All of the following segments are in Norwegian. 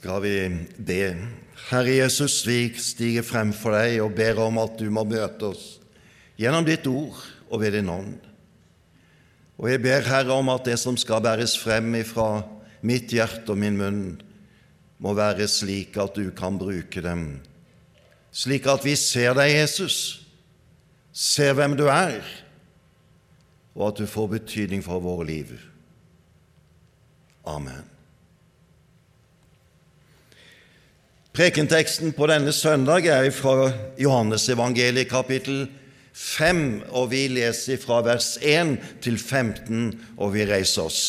skal vi be. Herre Jesus, vi stiger frem for deg og ber om at du må møte oss gjennom ditt ord og ved din ånd. Og jeg ber, Herre, om at det som skal bæres frem ifra mitt hjerte og min munn, må være slik at du kan bruke dem, slik at vi ser deg, Jesus, ser hvem du er, og at du får betydning for våre liv. Amen. Prekenteksten på denne søndag er fra Johannesevangeliet kapittel 5, og vi leser fra vers 1 til 15, og vi reiser oss.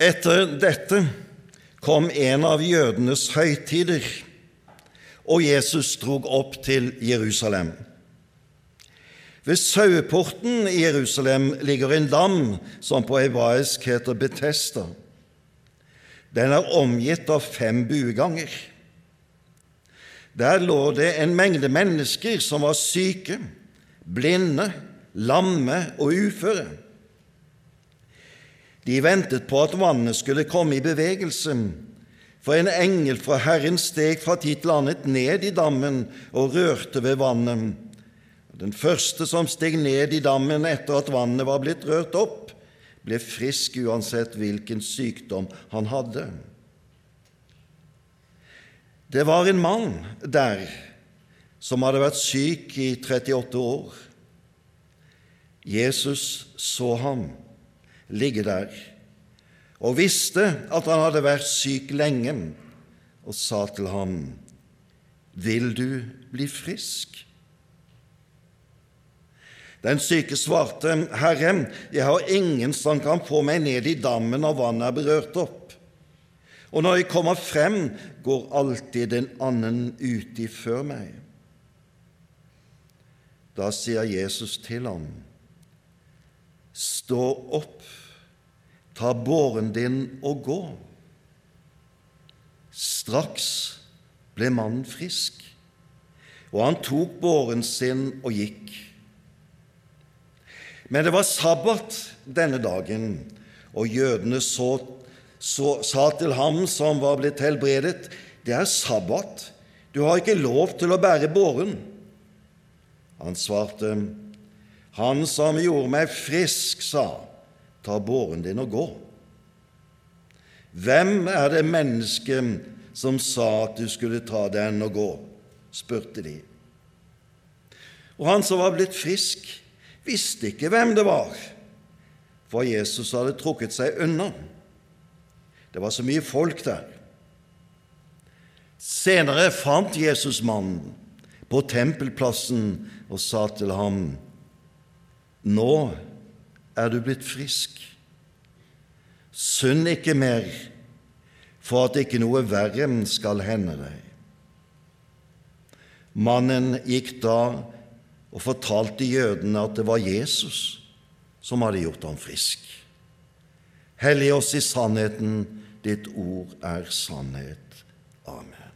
Etter dette kom en av jødenes høytider, og Jesus drog opp til Jerusalem. Ved saueporten i Jerusalem ligger en dam som på hebraisk heter Betesta. Den er omgitt av fem bueganger. Der lå det en mengde mennesker som var syke, blinde, lamme og uføre. De ventet på at vannet skulle komme i bevegelse, for en engel fra Herren steg fra tid til annet ned i dammen og rørte ved vannet. Den første som steg ned i dammen etter at vannet var blitt rørt opp, ble frisk uansett hvilken sykdom han hadde. Det var en mann der som hadde vært syk i 38 år. Jesus så ham ligge der og visste at han hadde vært syk lenge, og sa til ham, Vil du bli frisk? Den syke svarte, Herre, jeg har ingen som kan få meg ned i dammen når vannet er berørt opp. Og når jeg kommer frem, går alltid en annen uti før meg. Da sier Jesus til ham, Stå opp, ta båren din og gå. Straks ble mannen frisk, og han tok båren sin og gikk. Men det var sabbat denne dagen, og jødene så, så, sa til ham som var blitt helbredet, det er sabbat, du har ikke lov til å bære båren. Han svarte, Han som gjorde meg frisk, sa, ta båren din og gå. Hvem er det mennesket som sa at du skulle ta den og gå? spurte de. Og han som var blitt frisk, visste ikke hvem det var, for Jesus hadde trukket seg unna. Det var så mye folk der. Senere fant Jesus mannen på tempelplassen og sa til ham, Nå er du blitt frisk. Synd ikke mer, for at ikke noe verre skal hende deg. Mannen gikk da og fortalte jødene at det var Jesus som hadde gjort ham frisk. Hellig oss i sannheten, ditt ord er sannhet. Amen.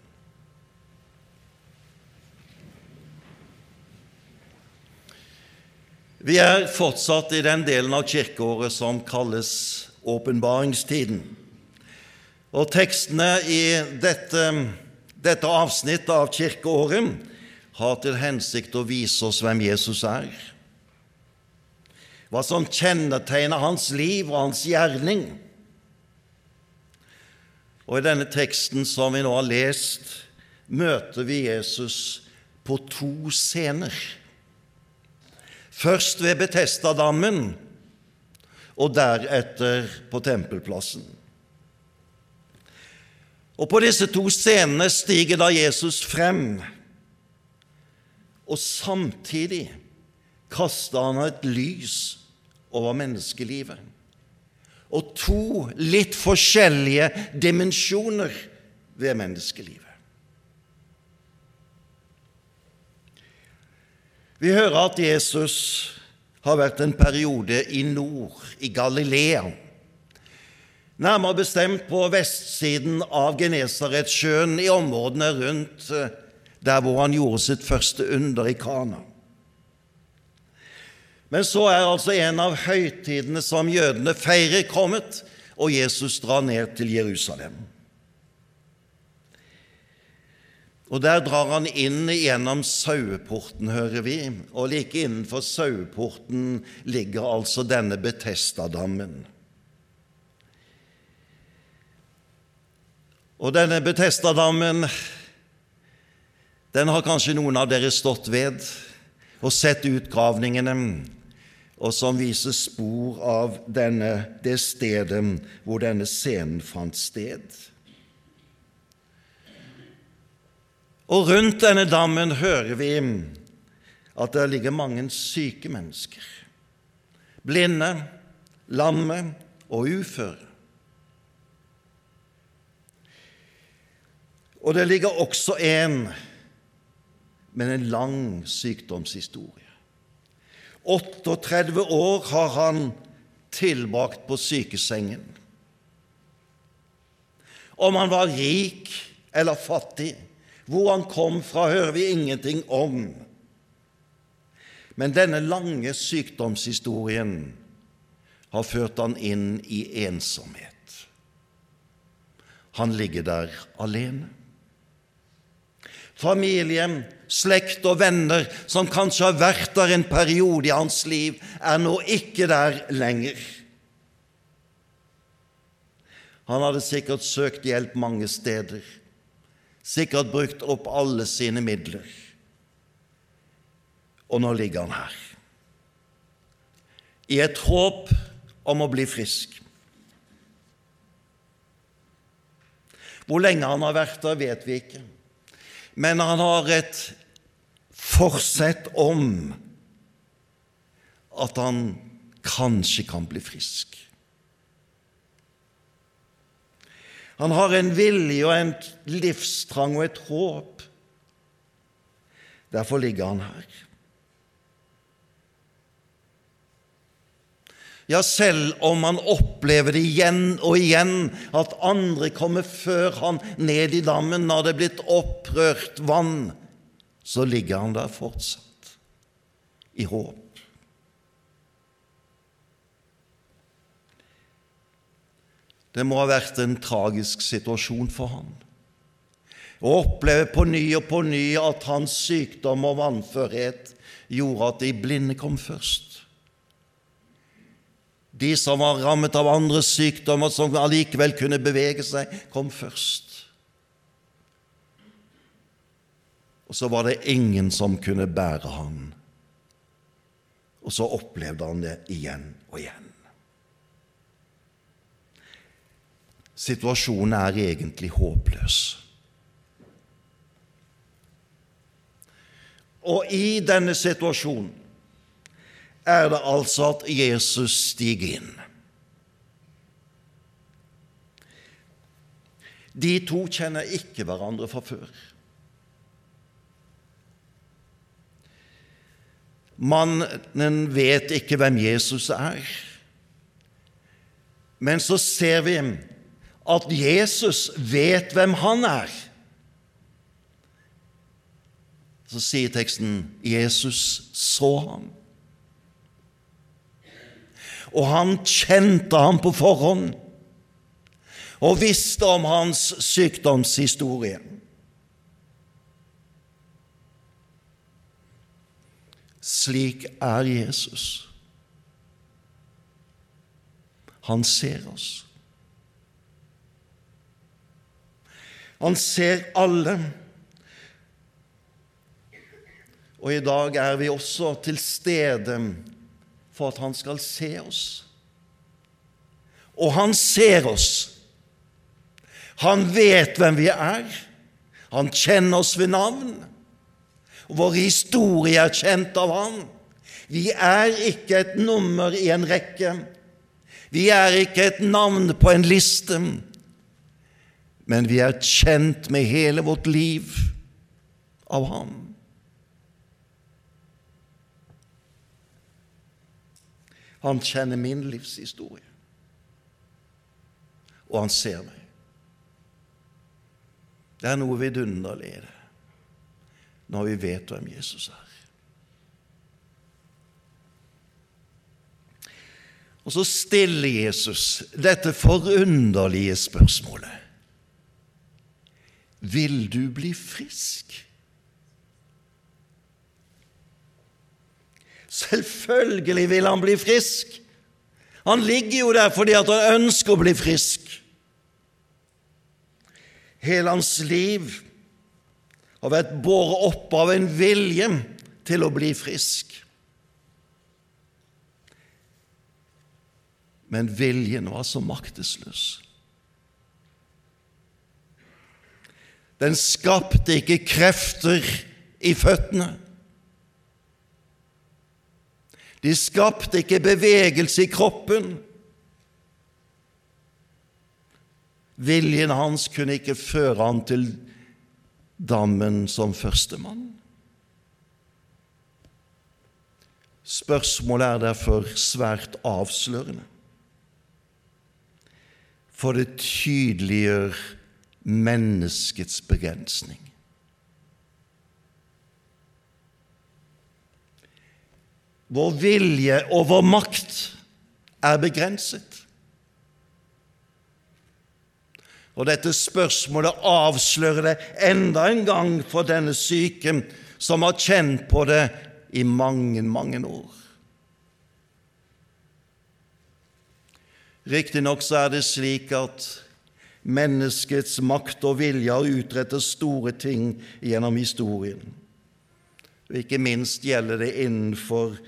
Vi er fortsatt i den delen av kirkeåret som kalles åpenbaringstiden. Og tekstene i dette, dette avsnittet av kirkeåret har til hensikt å vise oss hvem Jesus er, hva som kjennetegner hans liv og hans gjerning. Og I denne teksten som vi nå har lest, møter vi Jesus på to scener. Først ved Betestadammen og deretter på tempelplassen. Og På disse to scenene stiger da Jesus frem, og samtidig kasta han et lys over menneskelivet. Og to litt forskjellige dimensjoner ved menneskelivet. Vi hører at Jesus har vært en periode i nord, i Galilea, nærmere bestemt på vestsiden av Genesaretsjøen, i områdene rundt der hvor han gjorde sitt første under i Kana. Men så er altså en av høytidene som jødene feirer, kommet, og Jesus drar ned til Jerusalem. Og Der drar han inn gjennom saueporten, hører vi, og like innenfor saueporten ligger altså denne Betestadammen. Og denne Betestadammen, den har kanskje noen av dere stått ved og sett utgravningene, og som viser spor av denne, det stedet hvor denne scenen fant sted. Og rundt denne dammen hører vi at det ligger mange syke mennesker. Blinde, lamme og uføre. Og det ligger også en med en lang sykdomshistorie. 38 år har han tilbrakt på sykesengen. Om han var rik eller fattig, hvor han kom fra, hører vi ingenting om. Men denne lange sykdomshistorien har ført han inn i ensomhet. Han ligger der alene. Familie, slekt og venner som kanskje har vært der en periode i hans liv, er nå ikke der lenger. Han hadde sikkert søkt hjelp mange steder sikkert brukt opp alle sine midler. Og nå ligger han her, i et håp om å bli frisk. Hvor lenge han har vært der, vet vi ikke, men han har et forsett om at han kanskje kan bli frisk. Han har en vilje og en livstrang og et håp. Derfor ligger han her. Ja, selv om han opplever det igjen og igjen, at andre kommer før han ned i dammen når det er blitt opprørt vann, så ligger han der fortsatt i håp. Det må ha vært en tragisk situasjon for han. Å oppleve på ny og på ny at hans sykdom og vannførhet gjorde at de blinde kom først. De som var rammet av andres sykdommer, som allikevel kunne bevege seg, kom først. Og så var det ingen som kunne bære han. Og så opplevde han det igjen og igjen. Situasjonen er egentlig håpløs. Og i denne situasjonen er det altså at Jesus stiger inn. De to kjenner ikke hverandre fra før. Mannen vet ikke hvem Jesus er, men så ser vi at Jesus vet hvem han er. Så sier teksten Jesus så ham. Og han kjente ham på forhånd og visste om hans sykdomshistorie. Slik er Jesus. Han ser oss. Han ser alle. Og i dag er vi også til stede for at han skal se oss. Og han ser oss. Han vet hvem vi er. Han kjenner oss ved navn. Vår historie er kjent av han. Vi er ikke et nummer i en rekke. Vi er ikke et navn på en liste men vi er kjent med hele vårt liv av ham. Han kjenner min livshistorie, og han ser meg. Det er noe vidunderlig i det når vi vet hvem Jesus er. Og så stiller Jesus dette forunderlige spørsmålet. Vil du bli frisk? Selvfølgelig vil han bli frisk. Han ligger jo der fordi han ønsker å bli frisk. Hele hans liv har vært båret opp av en vilje til å bli frisk. Men viljen var så maktesløs. Den skapte ikke krefter i føttene. De skapte ikke bevegelse i kroppen. Viljen hans kunne ikke føre han til dammen som førstemann. Spørsmålet er derfor svært avslørende, for det tydeliggjør menneskets begrensning. Vår vilje og vår makt er begrenset. Og dette spørsmålet avslører det enda en gang for denne syke, som har kjent på det i mange, mange år. Riktignok så er det slik at menneskets makt og vilje har utrettet store ting gjennom historien. Og Ikke minst gjelder det innenfor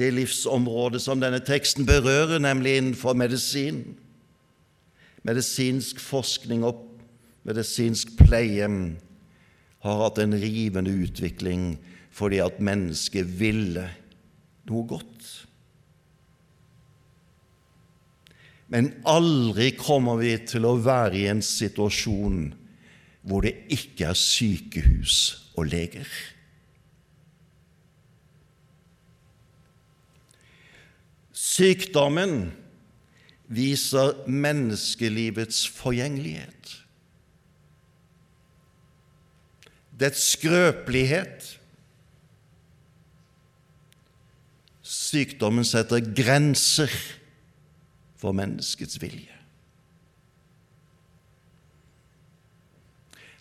det livsområdet som denne teksten berører, nemlig innenfor medisin. Medisinsk forskning og medisinsk pleie har hatt en rivende utvikling fordi at mennesket ville noe godt. Men aldri kommer vi til å være i en situasjon hvor det ikke er sykehus og leger. Sykdommen viser menneskelivets forgjengelighet, dets skrøpelighet. Sykdommen setter grenser for menneskets vilje.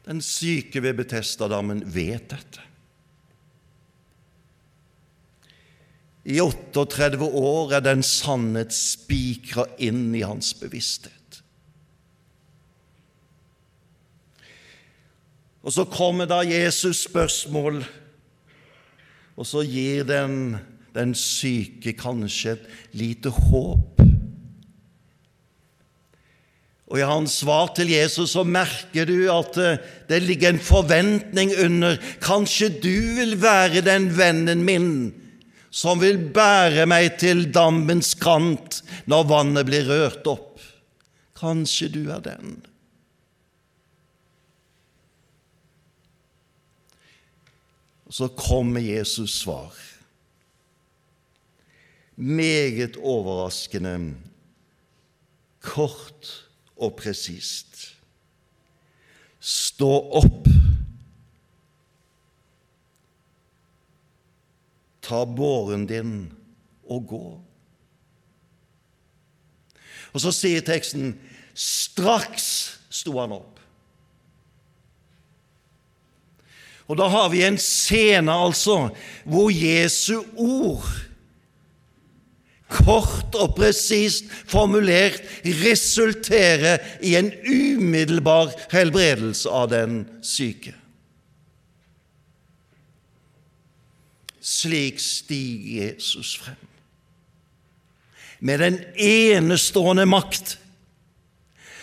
Den syke ved Betestadammen vet dette. I 38 år er den sannhet spikra inn i hans bevissthet. Og så kommer da Jesus spørsmål, og så gir den, den syke kanskje et lite håp. Og i hans svar til Jesus så merker du at det ligger en forventning under. Kanskje du vil være den vennen min som vil bære meg til dammens kant når vannet blir rørt opp. Kanskje du er den. Så kommer Jesus' svar. Meget overraskende, kort og presist. Stå opp ta båren din og gå. Og så sier teksten straks sto han opp. Og da har vi en scene, altså, hvor Jesu ord, kort og presist formulert, resulterer i en umiddelbar helbredelse av den syke. Slik stiger Jesus frem. Med den enestående makt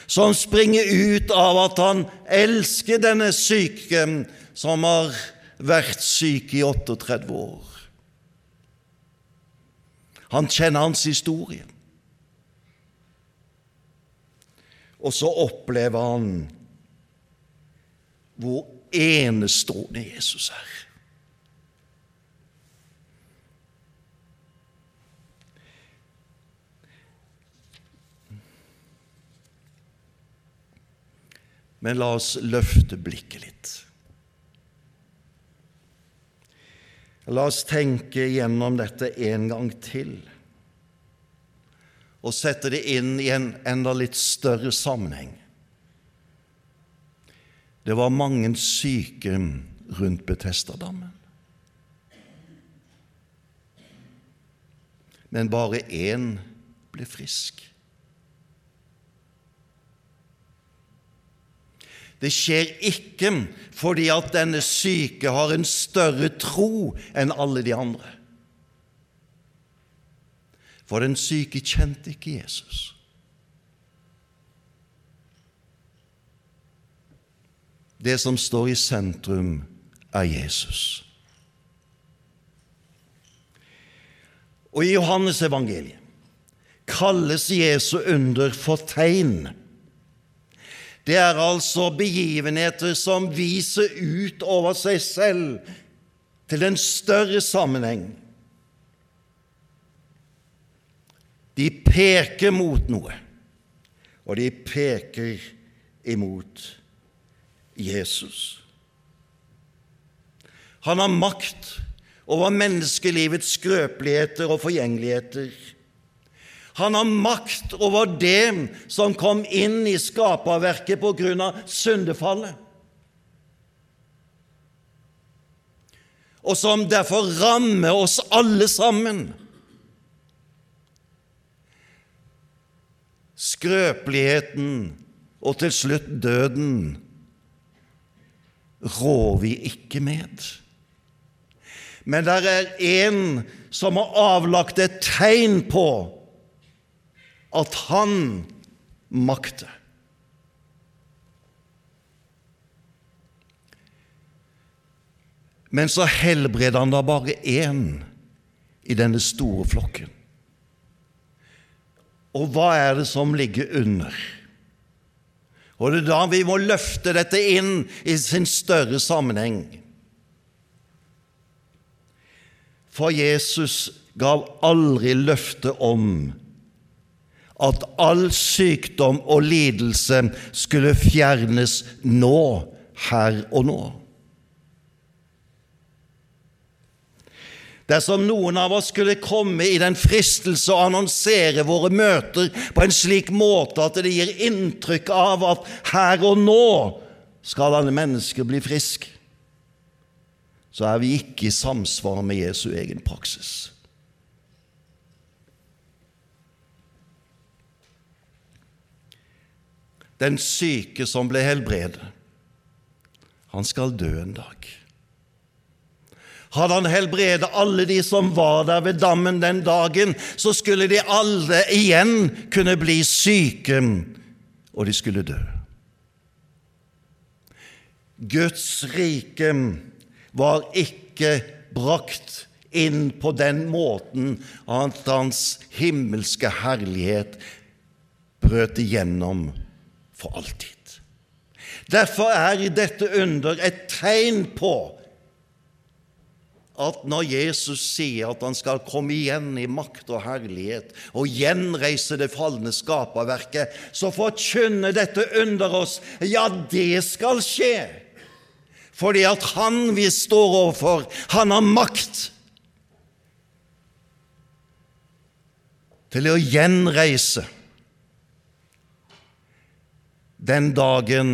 som springer ut av at han elsker denne syke som har vært syk i 38 år. Han kjenner hans historie. Og så opplever han hvor enestående Jesus er. Men la oss løfte blikket litt. La oss tenke gjennom dette en gang til. og sette det inn i en enda litt større sammenheng. Det var mange syke rundt Betestadammen. Men bare én ble frisk. Det skjer ikke fordi at denne syke har en større tro enn alle de andre. For den syke kjente ikke Jesus. Det som står i sentrum, er Jesus. Og i Johannes evangeliet kalles Jesu under for tegn. Det er altså begivenheter som viser ut over seg selv til en større sammenheng. De peker mot noe, og de peker imot Jesus. Han har makt over menneskelivets skrøpeligheter og forgjengeligheter. Han har makt over det som kom inn i skaperverket på grunn av syndefallet, og som derfor rammer oss alle sammen. Skrøpeligheten og til slutt døden rår vi ikke med. Men det er en som har avlagt et tegn på at han makter. Men så helbreder han da bare én i denne store flokken. Og hva er det som ligger under? Og det er da vi må løfte dette inn i sin større sammenheng. For Jesus gav aldri løfte om at all sykdom og lidelse skulle fjernes nå, her og nå. Dersom noen av oss skulle komme i den fristelse å annonsere våre møter på en slik måte at det gir inntrykk av at her og nå skal alle mennesker bli friske, så er vi ikke i samsvar med Jesu egen praksis. Den syke som ble helbredet, han skal dø en dag. Hadde han helbredet alle de som var der ved dammen den dagen, så skulle de alle igjen kunne bli syke, og de skulle dø. Guds rike var ikke brakt inn på den måten at hans himmelske herlighet brøt igjennom for alltid. Derfor er dette under et tegn på at når Jesus sier at han skal komme igjen i makt og herlighet og gjenreise det falne skaperverket, så forkynner dette under oss ja, det skal skje. Fordi at han vi står overfor, han har makt til å gjenreise den dagen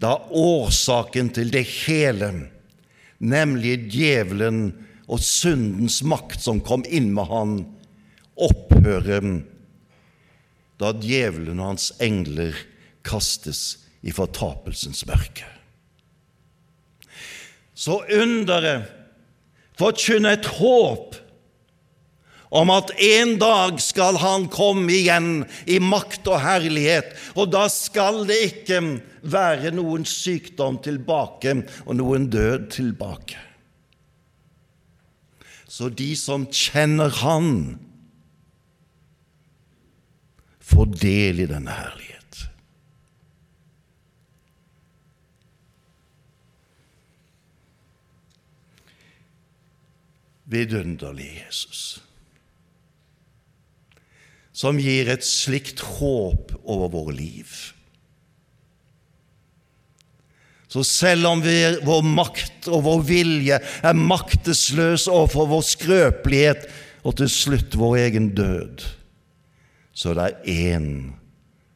da årsaken til det hele nemlig djevelen og syndens makt som kom inn med han, opphører da djevelen og hans engler kastes i fortapelsens mørke. Så underet forkynner et håp om at en dag skal han komme igjen i makt og herlighet, og da skal det ikke være noen sykdom tilbake og noen død tilbake. Så de som kjenner Han, får del i denne herlighet. Vidunderlig Jesus som gir et slikt håp over våre liv. Så selv om vi, vår makt og vår vilje er maktesløs overfor vår skrøpelighet og til slutt vår egen død, så det er én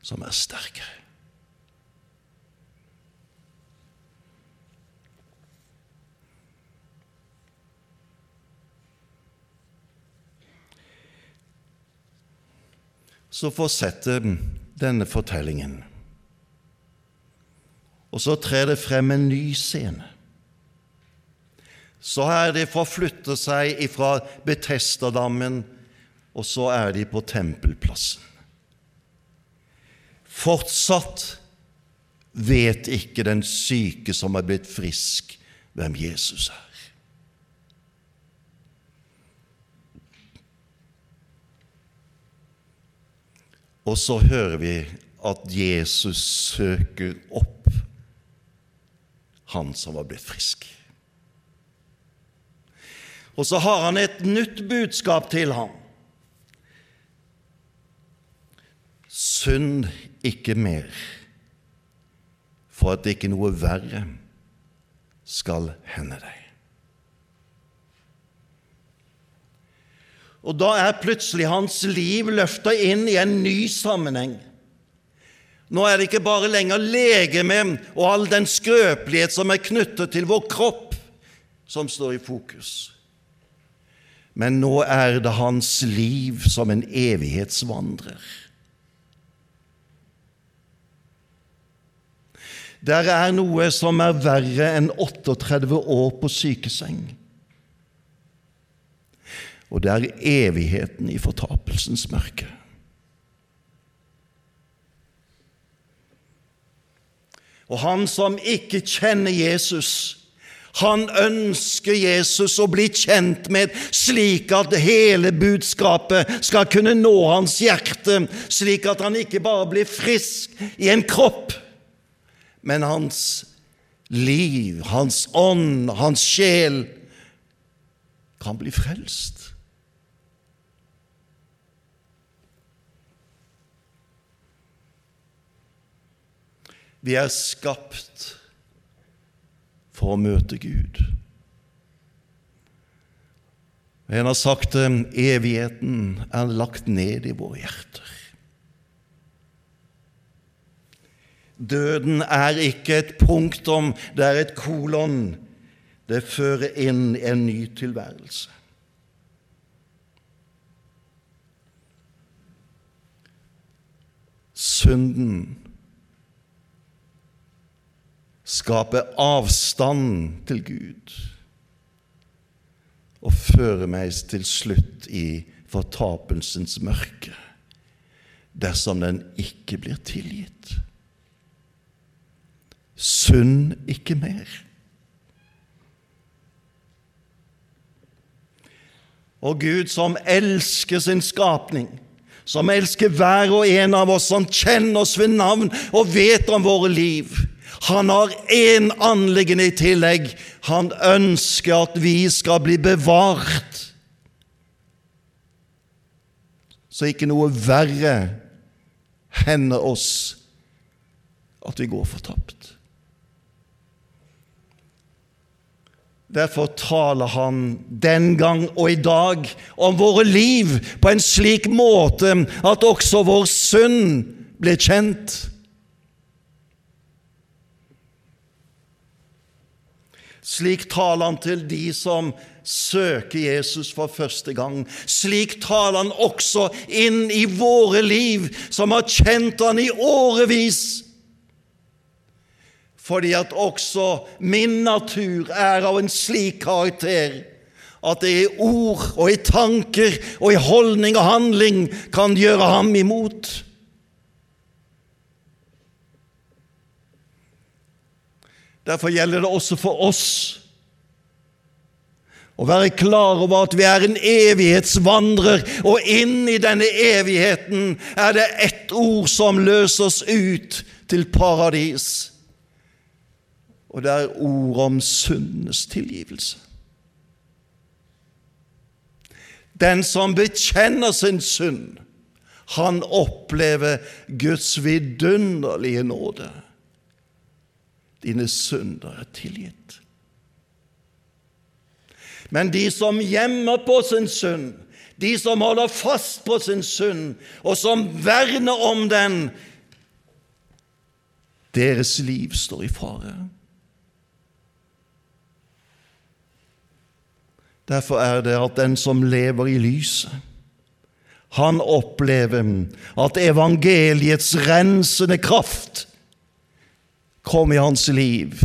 som er sterkere. Så fortsetter denne fortellingen. Og så trer det frem en ny scene. Så er de forflyttet seg fra Betestadammen, og så er de på tempelplassen. Fortsatt vet ikke den syke som er blitt frisk, hvem Jesus er. Og så hører vi at Jesus søker opp han som var blitt frisk. Og så har han et nytt budskap til ham. Synd ikke mer, for at ikke noe verre skal hende deg. Og da er plutselig hans liv løfta inn i en ny sammenheng. Nå er det ikke bare lenger legemet og all den skrøpelighet som er knyttet til vår kropp, som står i fokus. Men nå er det hans liv som en evighetsvandrer. Der er noe som er verre enn 38 år på sykeseng. Og det er evigheten i fortapelsens mørke. Og han som ikke kjenner Jesus, han ønsker Jesus å bli kjent med, slik at hele budskapet skal kunne nå hans hjerte, slik at han ikke bare blir frisk i en kropp, men hans liv, hans ånd, hans sjel kan bli frelst. Vi er skapt for å møte Gud. En har sagt det, evigheten er lagt ned i våre hjerter. Døden er ikke et punktum, det er et kolon. Det fører inn en ny tilværelse. Synden skape avstand til Gud og føre meg til slutt i fortapelsens mørke dersom den ikke blir tilgitt. Synd ikke mer. Og Gud som elsker sin skapning, som elsker hver og en av oss, som kjenner oss ved navn og vet om våre liv, han har én anliggende i tillegg. Han ønsker at vi skal bli bevart, så ikke noe verre hender oss at vi går fortapt. Derfor taler han den gang og i dag om våre liv på en slik måte at også vår synd blir kjent. Slik taler han til de som søker Jesus for første gang. Slik taler han også inn i våre liv, som har kjent han i årevis. Fordi at også min natur er av en slik karakter at det i ord og i tanker og i holdning og handling kan gjøre ham imot. Derfor gjelder det også for oss å være klar over at vi er en evighetsvandrer, og inn i denne evigheten er det ett ord som løser oss ut til paradis. Og det er ordet om syndenes tilgivelse. Den som bekjenner sin synd, han opplever Guds vidunderlige nåde dine synder er tilgitt. Men de som gjemmer på sin synd, de som holder fast på sin synd, og som verner om den, deres liv står i fare. Derfor er det at den som lever i lyset, han opplever at evangeliets rensende kraft kom i hans liv.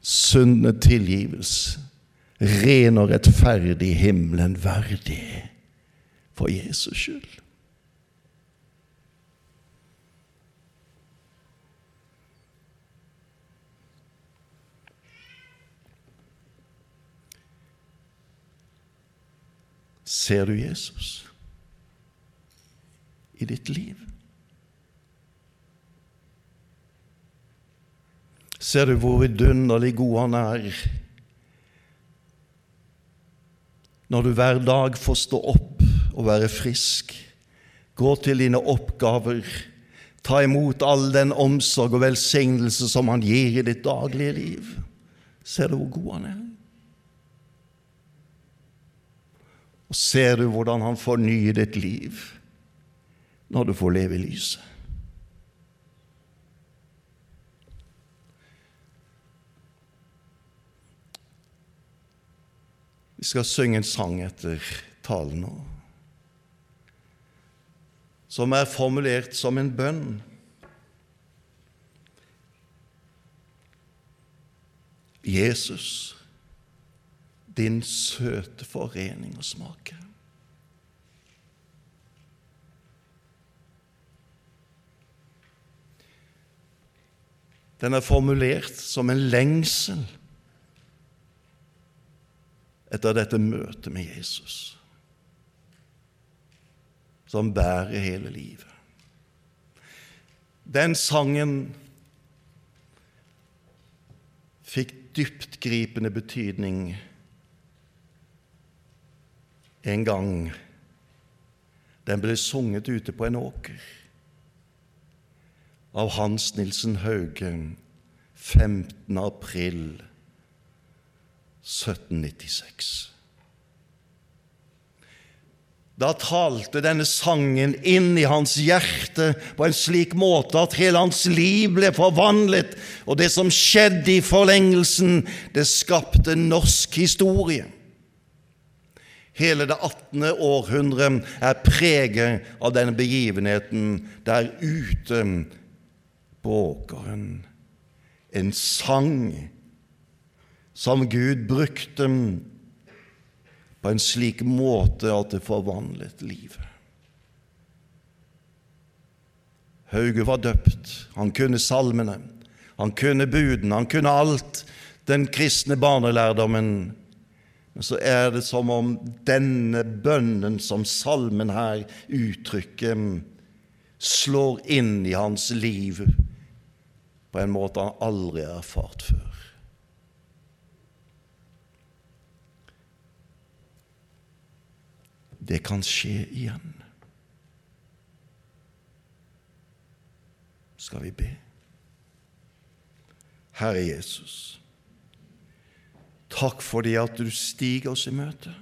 Sunne tilgives, ren og rettferdig, himmelen verdig, for Jesus skyld. Ser du Jesus i ditt liv? Ser du hvor vidunderlig god han er når du hver dag får stå opp og være frisk, gå til dine oppgaver, ta imot all den omsorg og velsignelse som han gir i ditt daglige liv? Ser du hvor god han er? Og ser du hvordan han fornyer ditt liv når du får leve i lyset? Vi skal synge en sang etter talen nå, som er formulert som en bønn. Jesus din søte forening å smake. Den er formulert som en lengsel etter dette møtet med Jesus, som bærer hele livet. Den sangen fikk dyptgripende betydning en gang den ble sunget ute på en åker av Hans Nilsen Hauge 15. april 1796. Da talte denne sangen inn i hans hjerte på en slik måte at hele hans liv ble forvandlet, og det som skjedde i forlengelsen, det skapte norsk historie. Hele det 18. århundre er preget av denne begivenheten der ute på åkeren. En sang som Gud brukte på en slik måte at det forvandlet livet. Hauge var døpt. Han kunne salmene, han kunne budene, han kunne alt den kristne barnelærdommen men så er det som om denne bønnen som salmen her uttrykker, slår inn i hans liv på en måte han aldri har erfart før. Det kan skje igjen. Skal vi be? Herre Jesus. Takk for det at du stiger oss i møte.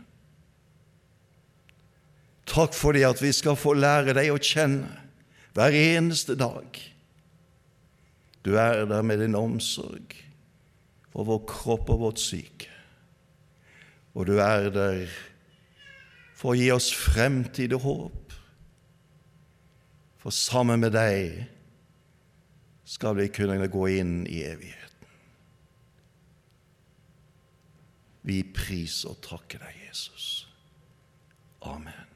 Takk for det at vi skal få lære deg å kjenne hver eneste dag. Du er der med din omsorg for vår kropp og vårt syke. Og du er der for å gi oss fremtid og håp. For sammen med deg skal vi kunne gå inn i evigheten. Vi priser og takker deg, Jesus. Amen.